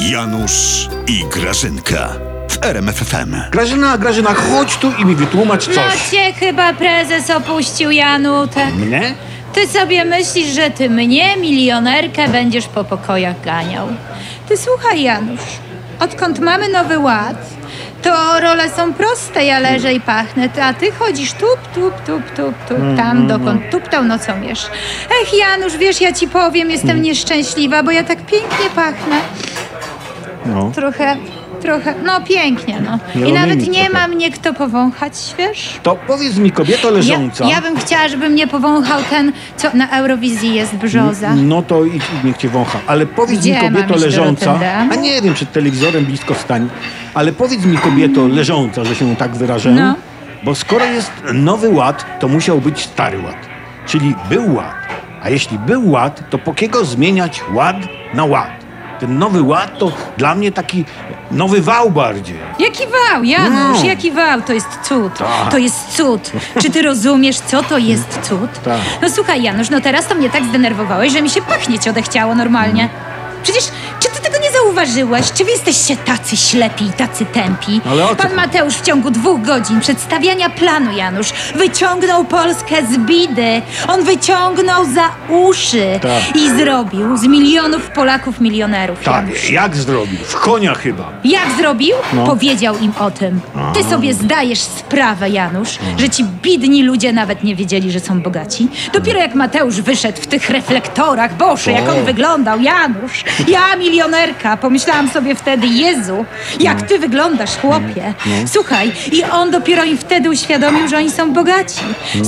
Janusz i Grażynka w RMFFM. Grażyna, Grażyna, chodź tu i mi wytłumacz No coś. cię chyba prezes opuścił, Janutek. Mnie? Ty sobie myślisz, że ty mnie, milionerkę, będziesz po pokojach ganiał. Ty słuchaj, Janusz, odkąd mamy nowy ład, to role są proste, ja leżę i pachnę, a ty chodzisz tup, tup, tup, tup, tup, tam dokąd tuptał nocą wiesz. Ech, Janusz, wiesz, ja ci powiem, jestem nieszczęśliwa, bo ja tak pięknie pachnę. No. Trochę, trochę, no pięknie, no. I nawet nie trochę. ma mnie kto powąchać, wiesz? To powiedz mi, kobieto leżąca. Ja, ja bym chciała, żeby mnie powąchał ten, co na Eurowizji jest brzoza. No to idź, idź, niech cię wącha. Ale powiedz Gdzie mi, kobieto leżąca. A nie wiem, przed telewizorem blisko stań. Ale powiedz mi, kobieto leżąca, że się tak wyrażę. No. Bo skoro jest nowy ład, to musiał być stary ład. Czyli był ład. A jeśli był ład, to po kiego zmieniać ład na ład? Ten nowy ład to dla mnie taki nowy wał bardziej. Jaki wał, Janusz, No. jaki wał, to jest cud. Tak. To jest cud. Czy ty rozumiesz, co to jest cud? Tak. No słuchaj, Janusz, no teraz to mnie tak zdenerwowałeś, że mi się pachnieć odechciało normalnie. Przecież, czy zauważyłeś? Czy wy jesteście tacy ślepi i tacy tępi? Ale o co Pan chodzi? Mateusz w ciągu dwóch godzin przedstawiania planu, Janusz, wyciągnął Polskę z bidy. On wyciągnął za uszy Tak. i zrobił z milionów Polaków milionerów, Tak, Janusz. jak zrobił? W konia chyba. Jak zrobił? No. Powiedział im o tym. Ty sobie zdajesz sprawę, Janusz, że ci bidni ludzie nawet nie wiedzieli, że są bogaci. Dopiero jak Mateusz wyszedł w tych reflektorach, Boże, jak on wyglądał, Janusz. Ja, milionerka, pomyślałam sobie wtedy, Jezu, jak ty wyglądasz, chłopie. Słuchaj, i on dopiero im wtedy uświadomił, że oni są bogaci.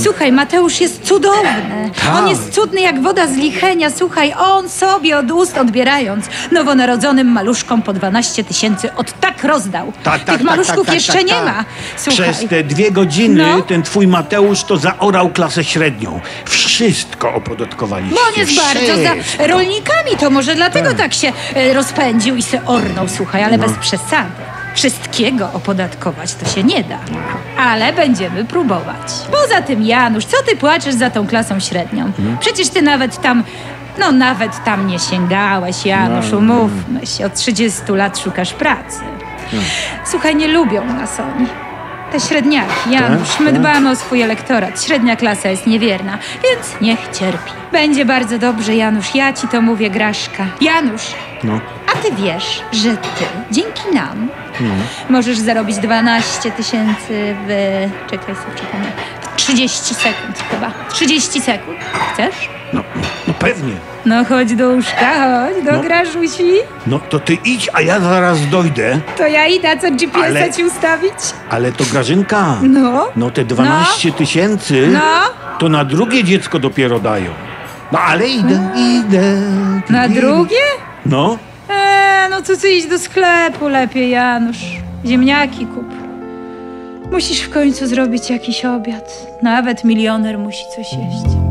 Słuchaj, Mateusz jest cudowny. Tak. On jest cudny jak woda z lichenia. Słuchaj, on sobie od ust odbierając nowonarodzonym maluszkom po 12 tysięcy od tak rozdał. Tych maluszków jeszcze nie ma. Słuchaj. Przez te dwie godziny No. ten twój Mateusz to zaorał klasę średnią. Wszystko opodatkowaliście. Bo on jest bardzo za Wszystko. rolnikami, to może dlatego tak, się e, rozpędził i se ornął, słuchaj, ale No. bez przesady. Wszystkiego opodatkować to się nie da. Ale będziemy próbować. Poza tym, Janusz, co ty płaczesz za tą klasą średnią? Mhm. Przecież ty nawet tam, no nawet tam nie sięgałeś, Janusz, No, umówmy się. Od 30 lat szukasz pracy. Słuchaj, nie lubią nas oni. Te średniaki, Janusz, Tak, my tak. dbamy o swój elektorat. Średnia klasa jest niewierna, więc niech cierpi. Będzie bardzo dobrze, Janusz. Ja ci to mówię, Graszka. Janusz, No. Ty wiesz, że ty dzięki nam No. możesz zarobić 12 tysięcy w... Czekaj, sobie przypomnę. W 30 sekund chyba. 30 sekund. Chcesz? No, no pewnie. No chodź do łóżka, chodź do No. Grażusi. No to ty idź, a ja zaraz dojdę. To ja idę, a co GPS-a Ale- ci ustawić? Ale to Grażynka. No. No te 12 tysięcy No. to na drugie dziecko dopiero dają. No ale idę, idę. Na drugie? No. No to ty idź do sklepu lepiej, Janusz. Ziemniaki kup. Musisz w końcu zrobić jakiś obiad. Nawet milioner musi coś jeść.